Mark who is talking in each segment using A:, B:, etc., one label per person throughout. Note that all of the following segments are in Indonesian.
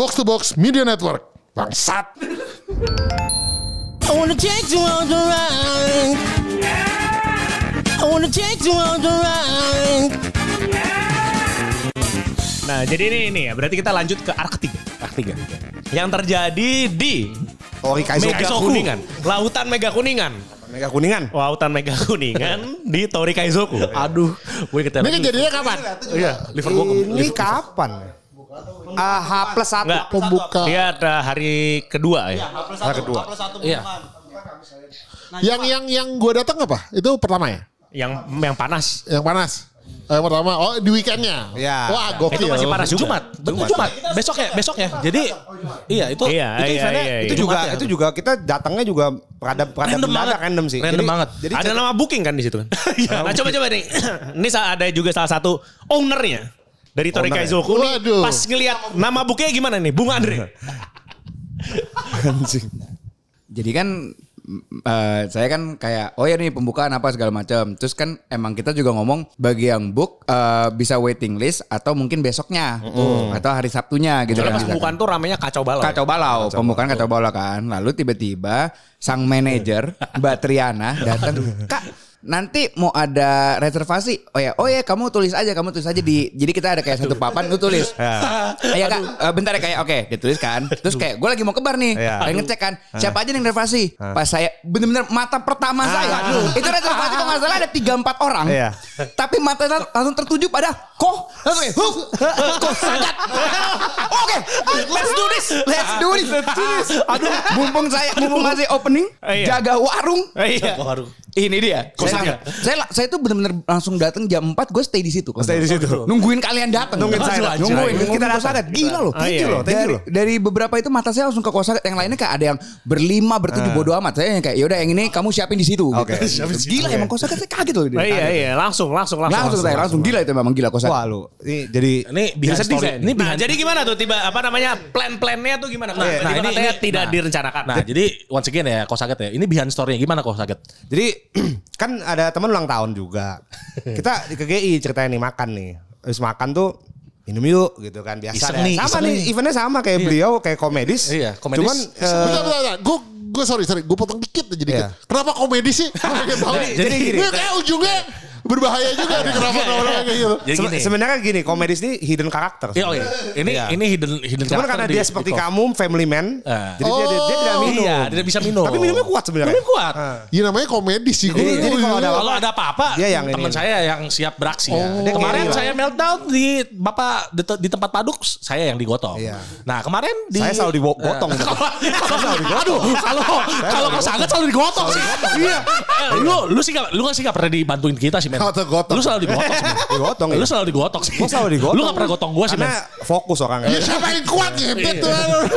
A: Box to Box Media Network. Bangsat.
B: I wanna take you on the ride. I wanna take you on the ride.
C: Nah, jadi ini ini ya. Berarti kita lanjut ke arah ketiga. Arah ketiga. Yang terjadi di
D: Tori Kaizoku.
C: Mega Kuningan. Lautan Mega Kuningan.
D: Mega Kuningan.
C: Lautan Mega Kuningan di Tori Kaizoku. Aduh, gue ketar.
A: Ini kejadiannya kapan?
C: Iya, liver gue
D: Ini kapan? Ah, H plus satu.
C: Enggak.
A: Pembuka.
C: Dia ada hari kedua ya.
D: Hari kedua.
C: Iya.
A: Yang yang yang gue datang apa? Itu pertama ya?
C: Yang yang panas.
A: Yang panas. Eh, pertama, oh di weekendnya.
D: Iya.
A: Wah, gokil.
C: Itu masih panas juga.
E: Jumat, betul Jumat. Besok ya, besok ya. Jadi iya itu
C: Iya,
D: itu
C: iya,
D: eventnya
C: iya,
D: itu
C: iya.
D: juga
E: Jumat ya.
D: itu juga kita datangnya juga perada perada
E: Random banget.
D: random sih.
E: Random banget.
D: Jadi
C: ada nama booking kan di situ kan? nah coba coba nih. Ini ada juga salah satu ownernya dari Tori
D: ya?
C: Kaizoku nih.
A: Waduh.
C: Pas ngelihat nama bookingnya gimana nih? Bung Andre.
D: anjing.
F: Jadi kan mm, eh, saya kan kayak oh ya nih pembukaan apa segala macam. Terus kan emang kita juga ngomong bagi yang book eh, bisa waiting list atau mungkin besoknya atau hari Sabtunya gitu
C: Soalnya
F: kan.
C: pembukaan tuh ramenya kacau balau.
F: Kacau balau, pembukaan kacau balau kan. Lalu tiba-tiba sang manajer Mbak Triana datang, "Kak, nanti mau ada reservasi. Oh ya, oh ya kamu tulis aja, kamu tulis aja di jadi kita ada kayak satu papan lu tulis. Iya Kak, eh, bentar ya kayak oke, ditulis kan. Terus kayak gue lagi mau ke bar nih.
D: Iya.
F: Pengen ngecek kan, siapa aja yang reservasi? Pas saya bener-bener mata pertama saya, itu reservasi kalau nggak salah ada 3 4 orang.
D: Iya.
F: Tapi mata langsung tertuju pada kok. Langsung kayak, "Huh, kok sangat. Oke, let's do this. Let's do this. Aduh, mumpung saya mumpung masih opening,
C: Iya.
F: jaga warung.
C: Iya.
F: Ini dia. Saya, saya, saya tuh bener-bener langsung datang jam 4 gue stay di situ.
D: Stay di situ.
F: Nungguin kalian datang.
D: Nungguin saya.
F: Nungguin.
D: Nungguin
F: Nungguin
D: kita datang.
F: Gila loh.
C: Ah, iya,
D: loh, thank you
F: Dari,
D: loh.
F: dari beberapa itu mata saya langsung ke kosak. Yang lainnya kayak ada yang berlima, bertujuh bodo amat. Saya yang kayak yaudah yang ini kamu siapin di situ.
D: Oke.
F: Gitu. Gila emang kosak saya kaget loh.
C: Oh, iya iya langsung langsung langsung.
F: Langsung, saya langsung gila itu memang gila kosak.
D: Wah lu, ini jadi
E: ini
D: sedih
E: story. Ini
C: Nah, jadi gimana tuh tiba apa namanya plan-plannya tuh gimana? Nah,
E: Nah, ini-
C: tidak
E: nah.
C: direncanakan.
E: Nah, jadi once again ya Kosaget ya. Ini behind story-nya gimana Kosaget?
D: Jadi kan ada teman ulang tahun juga. Kita di KGI ceritain nih makan nih. Habis makan tuh minum yuk gitu kan biasa
E: Iseng nih,
D: sama
E: iseng
D: nih
E: nih.
D: eventnya sama kayak beliau kayak komedis.
E: Iya, komedis.
D: Cuman eh,
A: Bentar, bentar, bentar. Gue gue sorry sorry, gue potong dikit aja dikit.
D: Iya.
A: Kenapa komedi sih? Kayak banget.
D: jadi gini.
A: Ini kayak ujungnya berbahaya juga nih kenapa orang kayak gitu.
E: Jadi
D: se-
E: gini.
D: sebenarnya gini komedis ini hidden karakter.
E: Iya, oh iya. Ini
D: Iya.
E: ini hidden hidden
D: Cuman
E: karakter
D: karena
E: di-
D: dia
E: di
D: seperti
E: Kof.
D: kamu family man,
E: Ah.
D: jadi dia, dia, dia tidak
A: Oh.
D: minum.
E: Iya, dia tidak bisa minum.
D: Tapi minumnya kuat sebenarnya.
E: Minumnya kuat.
D: Ah.
A: Ya namanya komedi sih gue.
D: Jadi- jadi kalau ada-
E: Kalau ada apa-apa,
D: Dia yang
E: teman
D: ini.
E: saya yang siap beraksi.
A: Oh.
E: ya.
D: Dia
E: kemarin saya meltdown di bapak di, di tempat paduk, saya yang digotong.
D: Iya.
E: Nah kemarin di
D: Saya selalu digotong.
E: Aduh, kalau kalau kau sangat selalu digotong sih. Iya. Eh, Lu lu sih lu gak sih gak pernah dibantuin kita sih, men.
A: Atau gotong.
E: Lu selalu digotong sih.
D: Digotong,
E: Lu
D: iya.
E: selalu digotong sih.
D: Gua selalu digotong.
E: Lu gak pernah gotong gua sih, men.
D: Karena fokus orangnya.
A: Ya siapa yang kuat ngebet tuh.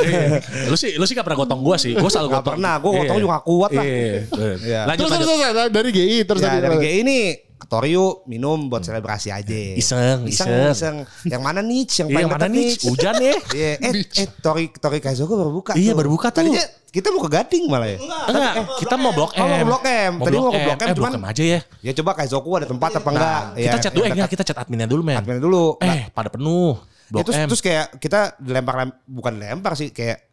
E: Iya. Lu sih lu sih gak pernah gotong gua sih. Gua selalu
D: Gak
E: gotong.
D: pernah, gua gotong
E: Iya.
D: juga kuat lah.
E: Iya.
D: Iya.
E: Lanjut
A: Terus terus
E: lanjut.
A: terus dari GI terus
D: Ya, dari? GI ini Torio minum buat selebrasi aja.
E: Iseng,
D: iseng,
E: iseng.
D: iseng. Yang mana nih? Yang
E: Iya,
D: paling
E: yang mana nih? Hujan ya.
D: Iya, eh, eh, Tori Tori Kaizoku baru buka.
E: Iya, baru buka tuh.
D: Tadinya kita mau ke Gading malah ya.
E: Enggak, kita mau blok M.
D: Oh, mau ke Blok M. Tadi mau ke Blok M,
E: Eh, blok
D: cuman-
E: M aja ya.
D: Ya coba Kaizoku ada tempat apa enggak?
E: Nah, kita
D: Ya,
E: chat dulu, eh enggak, kita chat adminnya dulu, men.
D: admin dulu.
E: Eh, pada penuh. Blok
D: terus,
E: M.
D: terus kayak kita dilempar lem- bukan lempar sih kayak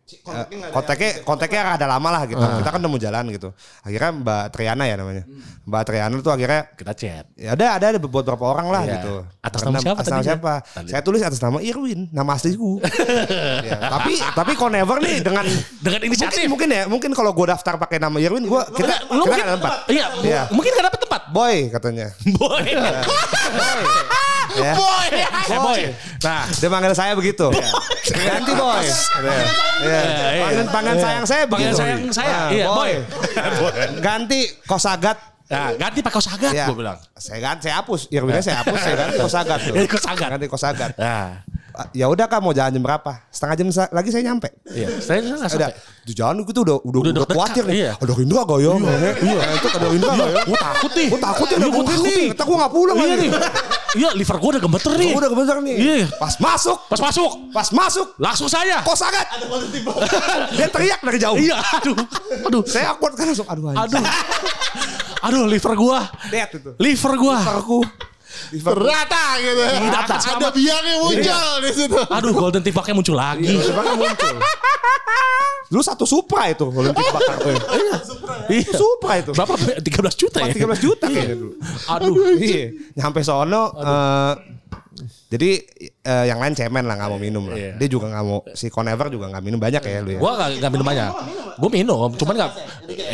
D: kontaknya kontaknya ada lama lah gitu. Kita kan udah mau jalan gitu. Akhirnya Mbak Triana ya namanya. Mbak Triana tuh akhirnya
E: kita chat.
D: Ya ada ada ada beberapa orang lah
E: Iya.
D: gitu.
E: Atas
D: Karena-
E: nama siapa
D: Atas nama siapa?
E: Tadi.
D: Saya tulis atas nama Irwin, nama asliku. ya, tapi tapi kok never nih dengan
E: Dengan inisiatif.
D: Mungkin, mungkin ya, mungkin kalau gue daftar pakai nama Irwin, gua kita
E: Lu
D: kita
E: mungkin
D: ada tempat.
E: Iya,
D: Iya.
E: mungkin gak dapet tempat.
D: Boy katanya.
E: Boy.
D: ya.
E: Boy. Boy.
D: Nah, dia manggil saya begitu. Ganti boy. Iya. Iya. Panggilan panggilan sayang saya begitu.
E: sayang saya,
D: Nah,
E: iya,
D: boy. Ganti kosagat.
E: Nah, ganti pakai kosagat
D: Ya.
E: gue bilang.
D: Saya ganti, saya hapus. Irwinnya saya hapus, saya ganti kosagat tuh.
E: Ganti kosagat.
D: Ganti kosagat.
E: Nah,
D: Ah, Ya udah kak mau jalan jam berapa? Setengah jam lagi saya nyampe.
E: iya. Saya saya nggak
D: Udah,
E: sampai.
D: di jalan gitu udah udah
E: Udah
D: udah,
E: dekat,
D: khawatir nih.
E: iya.
D: Ada Indra gak ya? Iya. Itu ada Indra gak ya?
E: Gue takut nih.
D: Gue takut ya
E: Iya,
D: udah
E: gue takut
D: nih. Ntar gue gak pulang
E: Iya nih. Iya, liver gue udah gemeter nih.
D: Gue udah kebener nih.
E: Iya.
D: Pas masuk.
E: Pas masuk,
D: Pas masuk.
E: langsung saya.
D: Kok sangat? Dia teriak dari jauh.
E: Iya, aduh. Aduh.
D: Saya awkward kan langsung. Aduh anjing.
E: Aduh. Aduh, liver gua.
D: Dead itu.
E: Liver gua.
D: Aku.
A: Ternyata gitu. Ada biangnya muncul di situ.
E: Aduh Golden Tickbucknya muncul lagi.
D: Tiba-tiba muncul. Dulu satu Supra itu Olimpik bakar tuh.
E: Iya.
D: Supra itu.
E: Berapa? 13 juta ya?
D: 13 juta kayaknya dulu.
E: Aduh.
D: Iya. Nyampe sono eh, jadi eh, yang lain cemen lah nggak mau minum lah.
E: Iya.
D: Dia juga nggak mau si Conever juga nggak minum banyak ya lu ya.
E: Gua gak, gak minum banyak. Gua minum, cuman gak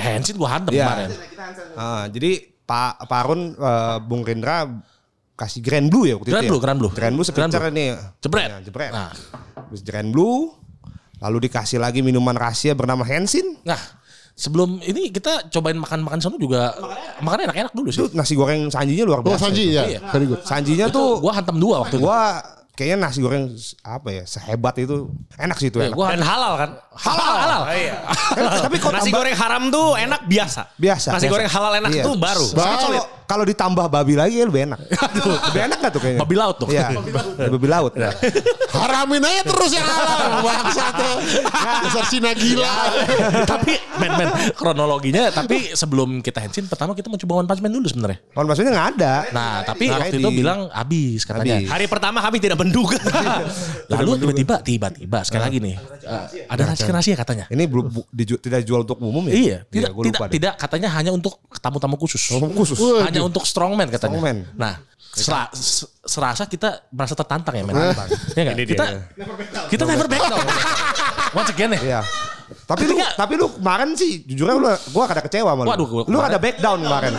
E: Hensin gua hantem
D: Iya.
E: kemarin.
D: Ah, jadi Pak Pak Arun eh, Bung Rendra kasih Grand Blue ya waktu
E: Grand
D: itu.
E: Blue,
D: ya?
E: Grand Blue.
D: Grand Blue
E: Grand Blue.
D: nih.
E: Jebret.
D: Ya, jebret.
E: Nah.
D: Terus Grand Blue lalu dikasih lagi minuman rahasia bernama Hensin.
E: Nah, sebelum ini kita cobain makan-makan sana juga makan enak-enak dulu sih.
D: Itu nasi goreng sanjinya luar
A: Oh
D: biasa.
A: Sanji ya.
E: Iya.
A: Very good.
D: Sanjinya tuh
E: Gua hantem dua waktu itu.
D: gua kayaknya nasi goreng apa ya sehebat itu enak sih itu
E: Iya,
D: enak.
E: gua
C: Dan halal kan?
E: halal. halal.
C: iya.
D: Tapi kok
C: Nasi
D: tambah-
C: goreng haram tuh enak biasa.
D: biasa.
C: Nasi
D: biasa.
C: goreng halal enak
D: Iya.
C: tuh baru.
D: Tapi kalau ditambah babi lagi ya lebih enak. lebih enak gak tuh kayaknya?
E: Babi laut tuh.
D: Iya. babi laut.
A: Haramin aja terus yang halal. Bangsatnya. Dasar Cina gila.
E: tapi men men kronologinya tapi sebelum kita hensin pertama kita mau coba one punch man dulu sebenarnya.
D: Kon maksudnya nggak ada.
E: Nah, tapi
D: Nah,
E: waktu
D: di-
E: itu bilang habis katanya.
D: Habis.
C: Hari pertama kami tidak menduga.
E: Lalu tiba-tiba tiba-tiba sekali lagi nih eh, ada rahasia rahasia katanya.
D: Ini belum tidak dijual untuk umum ya?
E: Iya, tidak
D: gua
E: tidak
D: deh.
E: tidak katanya hanya untuk tamu-tamu khusus.
D: Tamu khusus.
E: Hanya untuk strongman katanya.
D: Strongman.
E: Nah, sera- se- serasa kita merasa tertantang ya men. Iya?
C: Ini dia.
E: Kita kita never back down. Once again ya.
D: Iya. Tapi lu, tapi lu kemarin sih jujurnya lu gua kada kecewa sama lu.
E: Waduh, gua
D: lu
E: kemarin-
D: ada back down kemarin.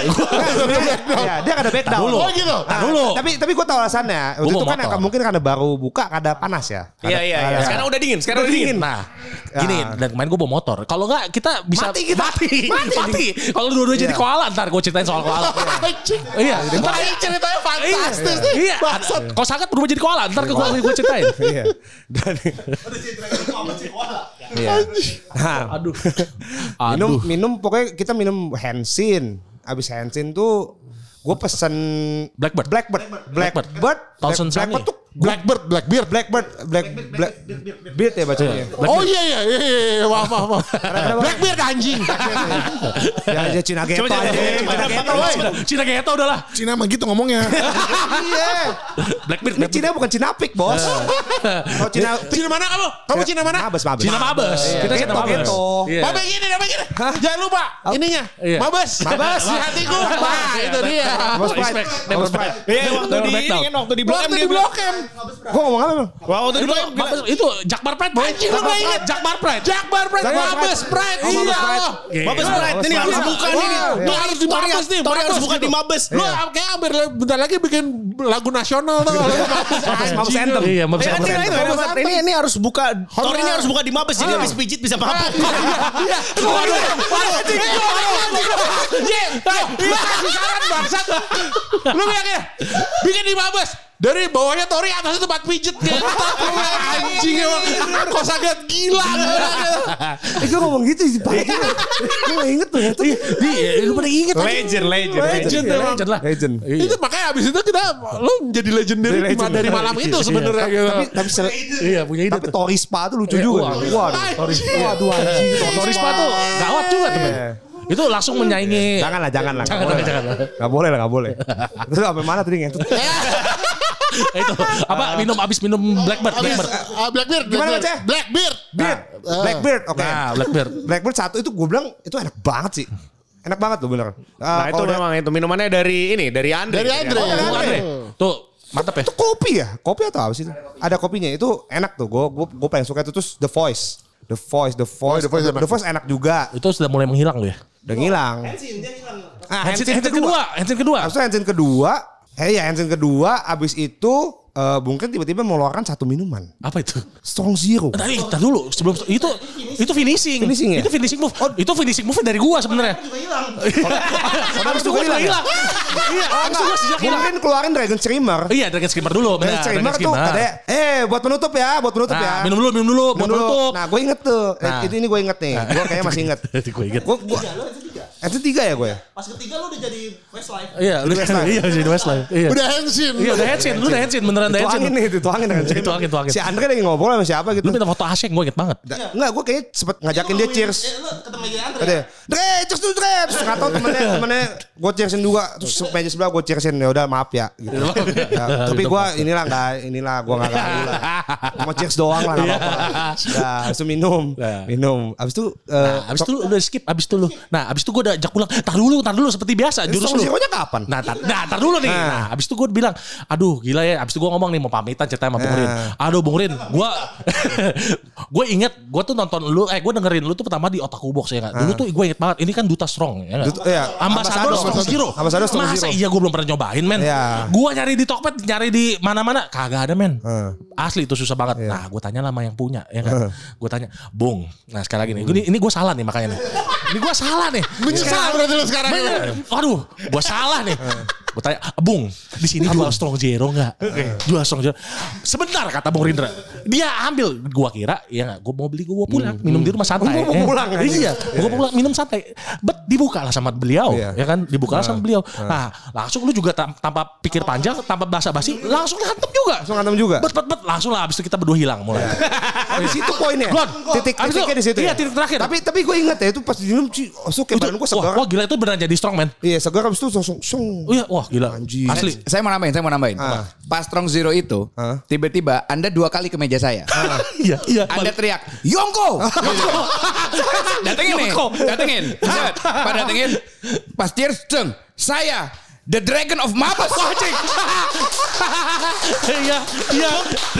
D: Iya, dia kada back down.
E: dulu.
A: Oh gitu.
D: Nah,
E: dulu.
D: Tapi tapi gua tahu alasannya. Waktu
E: Gua
D: itu kan
E: motor.
D: mungkin karena baru buka kada panas ya. Kada-
C: Iya iya iya.
D: kada-
C: Sekarang udah dingin. Sekarang udah dingin.
E: Nah, gini
D: Ya.
E: dan kemarin gue bawa motor. Kalau nggak kita bisa
D: Mati kita.
E: mati,
D: Mati.
E: mati. Kalau dua-dua jadi
D: Iya.
E: koala ntar gue ceritain soal koala.
A: Anjing.
E: iya, ntar
A: Ini ceritanya fantastis nih.
E: Iya, kalau sangat berubah jadi koala, ntar ke gue gue ceritain.
D: Iya. Dan Iya. Nah,
E: Aduh,
D: minum
E: aduh.
D: minum pokoknya kita minum Hensin. Abis Hensin tuh gue pesen
E: Blackbird.
D: Blackbird. Blackbird. Blackbird.
E: Thousand
D: Blackbird
E: Sunny.
D: tuh
A: Blackbird, Blackbeard.
D: Blackbird, Black, Black, Beard ya bacanya.
A: Oh iya iya iya iya, iya maaf maaf maaf. Blackbeard anjing.
D: Ya aja Cina Geto aja. Cina Geto.
E: Cina Geto udah lah.
A: Cina mah gitu ngomongnya.
D: Iya.
E: Blackbeard,
D: Ini. Cina bukan Cina pik, Bos. Kalau Cina
A: Cina mana kamu? Kamu Cina mana?
D: Mabes, Mabes.
E: Cina Mabes. Kita Cina
D: Geto,
E: Mabes.
D: Geto.
E: Iya.
A: Mabes gini, mabes gini. Jangan lupa ininya.
E: Iya.
A: Mabes.
D: Mabes.
A: Di hatiku. Nah, itu dia.
D: Bos Pride.
C: Iya waktu di kan waktu di Blok M
A: Waktu di. Blok M.
D: Gua ngomong apa, Bang?
C: Wah waktu
E: Itu. Mabes, itu Jakbar Pride boy.
A: Anjing lu gak inget?
E: Jakbar Pride.
A: Jakbar Pride. Mabes
D: Pride. Oh, Mabes
A: Iya.
D: Pride.
A: loh.
C: Mabes Pride ini
A: Iya.
C: harus buka nih.
A: Lu harus di Mabes nih.
C: Tori harus
A: Mabes
C: buka
A: gitu.
C: di Mabes.
A: Lu kayak hampir bentar lagi bikin lagu nasional tuh. Kalau Mabes
D: Mabes. Anthem.
E: Iya, Mabes Anthem.
A: Mabes
C: ini, ini, harus buka. Tori ini harus buka di Mabes. Jadi habis pijit bisa mabuk.
A: Iya. Waduh. Anjing. Ye. Iya. Kasih saran bangsat. Lu yakin? Bikin di Mabes. Dari bawahnya Tori atasnya tempat pijet Gentak lu anjing emang Kok sangat gila
D: Eh, gua ngomong gitu sih, Pak. Lu gak inget tuh. itu.
E: Iya, lu pada inget.
C: Legend, legend,
A: Legend
E: Iya, legend lah.
D: Legend.
A: Itu makanya abis itu kita Lu jadi legendary
D: Legend.
A: dari, dari malam itu sebenarnya gitu
D: Tapi tapi se-
E: Iya, punya ide
D: tapi. Tori Spa tuh lucu
E: Iya,
D: juga. Waduh. Waduh anjing.
E: Tori Spa tuh gawat juga tuh, men. Itu langsung menyaingi.
D: Jangan lah, jangan lah.
E: Jangan,
D: Nggak boleh
E: jangan,
D: lah. Nggak boleh. Itu sampai mana tadi ngentut?
E: itu apa minum abis minum Blackbird, Blackbird.
A: Ah, Blackbeard
D: Gimana,
A: Blackbeard.
D: Ceh?
A: Blackbeard
D: Beard. Blackbird, oke.
E: Nah, Blackbird.
D: Blackbird satu itu gue bilang itu enak banget sih. Enak banget tuh bener.
C: Nah itu memang itu minumannya dari ini dari Andre.
A: Dari Andre.
D: Oh, dari
E: Tuh,
D: Andre.
E: Andre. Tuh, mantap ya.
D: Itu kopi ya? Kopi atau apa sih? itu? Ada kopinya. Itu enak tuh. Gue gue gue paling suka itu terus The Voice. The Voice, The Voice,
A: The Voice enak.
D: The Voice enak juga.
E: Itu sudah mulai menghilang loh ya.
D: Udah ngilang. Ah,
E: Hansin, Hansin kedua, Hansin kedua.
D: Abis itu Hansin kedua. Eh ya Hansin kedua. Abis itu eh Bungkin tiba-tiba mengeluarkan satu minuman.
E: Apa itu?
D: Strong Zero.
E: Tadi, tar dulu sebelum itu itu finishing.
D: Finishing ya?
E: Itu finishing move. Oh, itu finishing move dari gua sebenarnya. Habis itu gua hilang. Iya, habis itu gua sejak hilang.
D: Mungkin keluarin Dragon Streamer.
E: Iya, Dragon Skimmer dulu.
D: Dragon Streamer
E: Dragon
D: tuh katanya, eh buat penutup ya, buat penutup
E: Nah,
D: ya.
E: minum dulu, minum dulu, buat
D: Minum dulu.
E: penutup.
D: Nah gue inget tuh, Eh,
E: Nah.
D: itu ini gue inget nih, gue kayaknya masih inget.
E: Gue inget.
D: Gue gue NC3 ya gue ya?
C: Pas ketiga lu udah jadi Westlife.
E: Iya, lu iya jadi Westlife. Iya.
A: Udah hensin.
E: Iya, udah Hensin, lu udah Hensin beneran udah Hensin.
D: Tuangin nih, itu tuangin dengan
E: Itu angin, itu angin.
D: Si Andre lagi ngobrol sama siapa gitu.
E: Lu minta foto Asyik, gue inget banget.
D: Enggak, gue kayaknya sempet ngajakin dia cheers.
C: Eh, lu ketemu lagi Andre.
D: Ada, Dre, cheers dulu Dre. Terus nggak tahu temennya, temennya gue cheersin juga. Terus meja sebelah gue cheersin. Ya udah maaf ya. Gitu. Ya, tapi gue inilah nggak, inilah gue nggak ganggu lah. Mau cheers doang lah nggak apa-apa. Nah, habis itu minum,
E: Nah.
D: minum. Habis itu, eh,
E: Nah, abis itu lu udah skip, abis itu lu. Nah, abis itu gue udah ajak pulang. Tar dulu, tar dulu seperti biasa. Jurus
D: Strong
E: lu.
D: Zero-nya kapan?
E: Nah, tar, nah, tar dulu nih.
D: Nah.
E: Nah, abis itu gue bilang, aduh gila ya. Abis itu gue ngomong nih mau pamitan cerita sama Bung
D: Nah.
E: Rin. Aduh Bung Rin, gue gue inget, gue tuh nonton lu, eh gue dengerin lu tuh pertama di Otaku Box ya kan. Dulu tuh gue inget banget, ini kan Duta Strong ya.
D: Duta- iya.
E: Ambasador Strong Zero.
D: Ambasador Strong
E: Masa
D: Zero.
E: iya gue belum pernah nyobain men.
D: Iya.
E: Gue nyari di Tokped, nyari di mana-mana, kagak ada men. Asli itu susah banget.
D: Iya.
E: Nah, gue tanya lah sama yang punya, ya kan. Gue tanya, Bung. Nah, sekali lagi nih, ini, ini gue salah nih makanya nih. Ini gue salah nih.
A: Menyesal berarti lu sekarang.
E: Bener. Aduh, gue salah nih. Gue tanya, Bung, di sini jual strong zero nggak? Jual strong zero. Sebentar kata Bung Rindra. Dia ambil, gue kira, ya nggak, gue mau beli, gue bawa pulang, minum di rumah santai.
D: Mau
E: Eh,
D: pulang aja.
E: Iya, gue pulang minum santai. Bet dibuka lah sama beliau,
D: Iya.
E: ya kan? Dibuka lah sama beliau. Nah, langsung lu juga tanpa pikir panjang, tanpa basa-basi, langsung hantem juga.
D: Langsung ngantem juga.
E: Bet, bet, bet, langsung lah. Abis itu kita berdua hilang mulai.
D: Oh, di situ poinnya.
E: Gon,
D: Titik
E: abis
D: titiknya di situ.
E: iya,
D: ya?
E: titik terakhir.
D: Tapi tapi gue inget ya itu pas minum sih, oh, badan gue
E: wah,
D: segar.
E: wah, gila itu beneran jadi strong man.
D: Iya, segar habis itu langsung sung.
E: Iya, wah gila.
D: Anjing.
E: Asli.
F: Saya mau nambahin, saya mau nambahin.
D: Ah.
F: Pas Strong Zero itu,
D: Ah.
F: tiba-tiba Anda dua kali ke meja saya.
E: Iya, iya.
F: Anda teriak, Yongko! datengin nih, datengin. Pak datengin. Pas cheers, ceng. Saya, The Dragon of Mabes.
E: Iya, iya.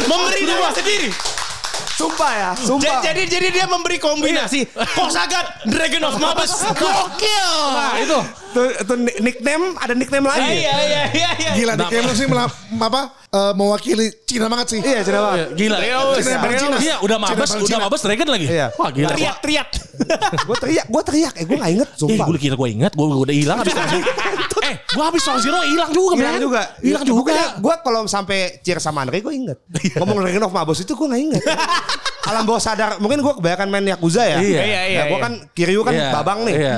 C: Memberi nama sendiri.
D: Sumpah ya, sumpah.
C: Jadi jadi dia memberi kombinasi. Kosagat Dragon of Mabes. Gokil.
E: Nah, itu.
D: Tuh, itu nickname, ada nickname lagi.
C: Iya iya iya iya.
A: Gila di game lu sih melap, apa eh, mewakili Cina banget sih.
D: Iya, cerita banget.
E: Gila.
C: Iya,
A: Cina yang paling Cina.
E: Iya, udah mabes,
A: Cina
E: udah
A: Cina.
E: mabes Dragon lagi.
D: Iya.
E: Wah, gila.
C: Teriak teriak.
D: gue teriak, gue teriak. Eh, gue gak inget,
E: Eh,
D: sumpah.
E: gue kira gue ingat, gue udah hilang habis itu. Eh, gue habis Strong Zero hilang juga,
D: Hilang
E: men.
D: juga.
E: Hilang juga.
D: Gue kalau sampai cheer sama Andre, gue inget. Ngomong Dragon of Mabos itu gue gak inget. Alam bawah sadar, mungkin gue kebanyakan main Yakuza ya.
E: Iya.
C: Iya, iya,
D: gue
C: iya.
D: kan Kiryu kan
E: Iya.
D: babang nih.
E: Iya.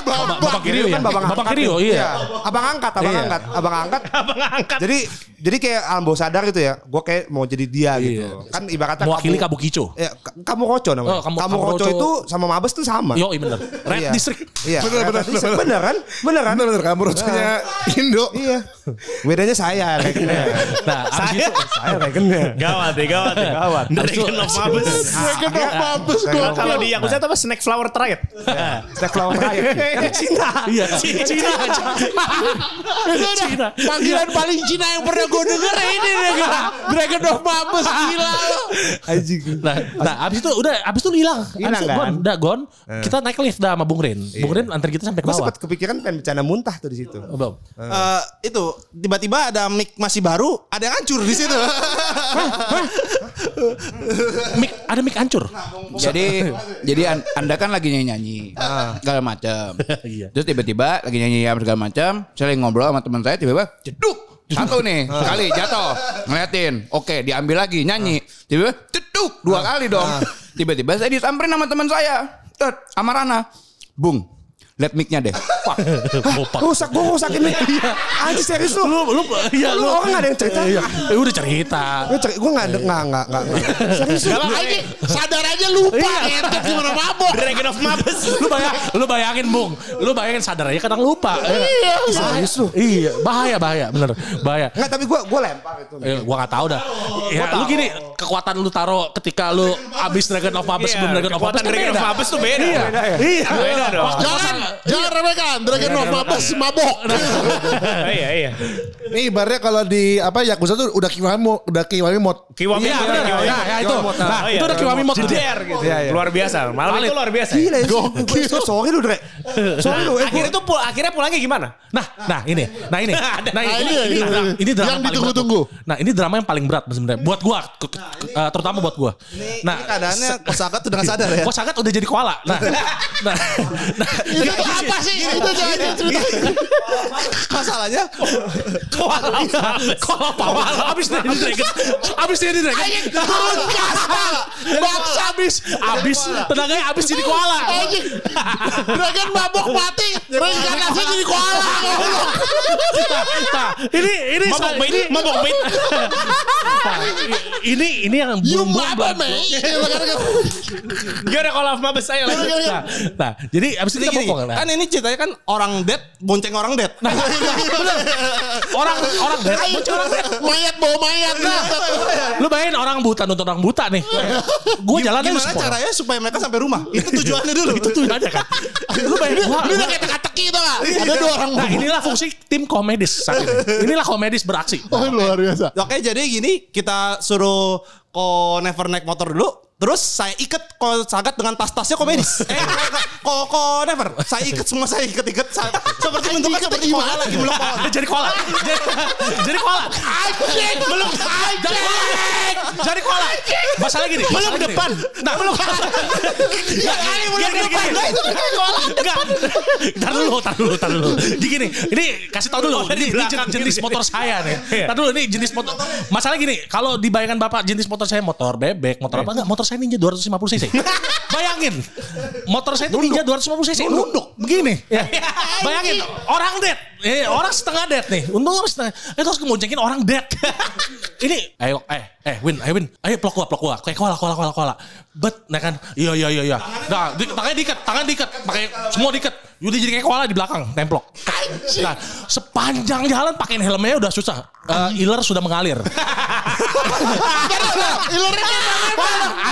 A: Babak.
E: Bapak Kiryu ya.
D: kan babang
E: Bapak
D: angkat
E: Kiryu, iya.
D: Abang angkat, abang
E: Iya.
D: angkat, abang angkat.
C: Abang angkat.
D: Jadi jadi kayak alam bawah sadar gitu ya. Gue kayak mau jadi dia gitu.
E: Iya.
D: Kan ibaratnya
E: Mewakili
D: kamu-
E: Kabukicho.
D: Ya, ka- kamu roco namanya.
E: Oh,
D: kamu,
E: kamu-
D: roco itu sama Mabes tuh sama.
E: Yo, iya bener. Red
D: Iya.
E: District.
D: Iya.
A: Bener, bener. bener
D: kan? Bener kan?
A: Bener bener kamu rosanya Indo.
D: Iya. Bedanya saya regennya.
E: Nah, itu.
D: saya regennya.
C: Gawat deh, gawat deh.
D: Gawat.
C: Dragon of Mabes.
A: Dragon of Mabes gua.
C: Kalau di Yakuza itu apa? Snack flower triad.
D: Snack flower. Kan Cina.
E: Iya, Cina. Cina.
A: Panggilan paling Cina yang pernah gue denger ini Dragon, of Mabes gila lo.
D: Anjing.
E: Nah, nah abis itu udah abis itu hilang. Abis
D: Hilang
E: itu
D: kan?
E: Gon, udah gon. Kita naik lift dah sama Bung Rin. Bung Rin antar kita sampai ke
D: Gue
E: bawah.
D: sempat kepikiran pengen bercanda muntah tuh di situ.
E: Oh, belum.
G: Eh, itu tiba-tiba ada mic masih baru, ada yang hancur di situ.
E: Mic ada mic hancur.
F: jadi jadi an- Anda kan lagi nyanyi-nyanyi segala macam.
E: Iya.
F: Terus tiba-tiba lagi nyanyi segala macam, saya lagi ngobrol sama teman saya tiba-tiba jeduk satu nih sekali jatuh ngeliatin oke diambil lagi nyanyi tiba-tiba jeduk dua kali dong tiba-tiba saya disamperin sama teman saya Tet, sama Rana bung lihat mic-nya deh Wah,
E: Bopak.
D: Rusak, gue rusakin nih. Anjing serius lu.
E: Lu lu iya
D: Lu orang gak ada yang cerita.
E: Iya. Eh, udah cerita.
D: Gue ceri, gue gak ada, gak, gak, gak, gak. Serius lu.
A: Galang aja sadar aja lupa
E: Iya.
A: ngentot gimana mabok.
C: Dragon of Mabes.
E: lu bayang, lu bayangin Bung, lu bayangin sadar aja kadang lupa. Iya,
D: Serius lu.
E: Iya, bahaya bahaya, bener, bahaya.
D: Enggak, tapi gue gue lempar itu.
E: Eh, gua gak tahu dah. Ya, lu gini, kekuatan lu taruh ketika lu abis Dragon of Mabes sebelum Dragon of Mabes
C: Kekuatan
E: kan
C: Dragon of. Mabes tuh beda.
E: Iya, iya.
C: Beda dong.
A: Jangan jangan remehkan Dragon of Mabes mabok.
C: Iya iya.
A: Nih ibaratnya kalau di apa Yakuza tuh udah kiwami udah kiwami mod.
C: Kiwami
E: Iya,
C: mod,
E: bener.
C: Kiwami
E: Ya, ya, itu. Nah,
C: Oh, iya,
E: itu udah Kiwami mod.
C: Jeder gitu.
D: Iya, iya.
C: Luar biasa. Malam itu luar biasa.
D: Gila ya. Gue sorry lu, Dre. Sorry lu. eh,
C: Akhirnya tuh akhirnya pulangnya gimana?
E: Nah, nah ini, nah ini, nah ini,
A: Nah,
E: ini,
A: ini,
E: ini,
A: ini,
E: drama- ini
A: yang
E: paling
A: ditunggu-tunggu.
E: berat. Nah ini drama yang paling berat sebenarnya buat gua, ke- eh, terutama buat gua.
G: Ini,
E: Nah,
G: ini keadaannya Kosaka tuh udah gak sadar ya.
E: Kok sangat udah jadi koala. Nah, nah, nah,
A: itu gini, apa sih? Gitu. Gitu, gitu. Gini, itu jangan diceritain.
G: Masalahnya
E: kewalahan. Kalau pawal habis dari dragon. Habis dari dragon.
A: Turun gas
E: habis. Habis tenaganya habis jadi koala.
A: Dragon mabok mati. Reinkarnasi jadi koala.
E: Ini ini
C: mabok
E: ini
C: mabok bait.
E: Ini ini yang belum
C: Gimana kalau mabes saya lagi.
E: Nah, nah, jadi abis ini
G: gini.
E: Nah,
G: kan ini ceritanya kan orang dead bonceng orang dead.
E: orang orang dead,
A: Mayat bawa mayat. Nah.
E: lu bayangin orang buta nonton orang buta nih. Gue jalan
G: Gimana
E: semua.
G: caranya supaya mereka sampai rumah? Itu tujuannya dulu.
E: Itu tuh aja kan. Lu bayangin gua,
A: Ini udah kayak teka-teki tau gak? Ada dua orang.
E: Nah inilah fungsi tim komedis saat ini. Inilah komedis beraksi.
A: Oh luar biasa.
G: Oke, jadi gini, kita suruh ko never naik motor dulu. Terus saya ikat ko sagat dengan tas-tasnya komedis. eh, ko, ko never. Saya ikat semua saya ikat-ikat. Seperti bentuknya seperti koala lagi belum pohon.
E: jadi koala. Jadi, jadi koala.
A: Anjing. Belum
E: Jadi koala. Jadi koala. Masalah gini.
C: Belum depan.
E: Nah, belum. Ya kali belum depan. Enggak. Tar dulu, tar dulu, tar dulu. Jadi gini, ini kasih tau dulu. Ini, ini jen- jenis motor saya nih. Tar dulu, ini jenis motor. Masalah gini, kalau dibayangkan Bapak jenis motor saya motor bebek, motor apa enggak? Motor saya Ninja 250 cc. Bayangin. Motor saya itu Ninja 250 cc. Nunduk. Begini. Ya. Bayangin, orang dead. Eh, orang setengah dead nih. Untung orang setengah. Eh, terus kemoncengin orang dead. ini, ayo, eh, eh, Win, ayo Win. Ayo peluk gua, peluk gua. Kayak koala, koala, koala, koala. Bet, nah kan. Iya, iya, iya, iya. Nah, di, tangannya diikat, tangan diikat. Pakai semua diikat. Udah jadi kayak koala di belakang, templok. Nah, sepanjang jalan pakein helmnya udah susah. Eh, iler sudah mengalir.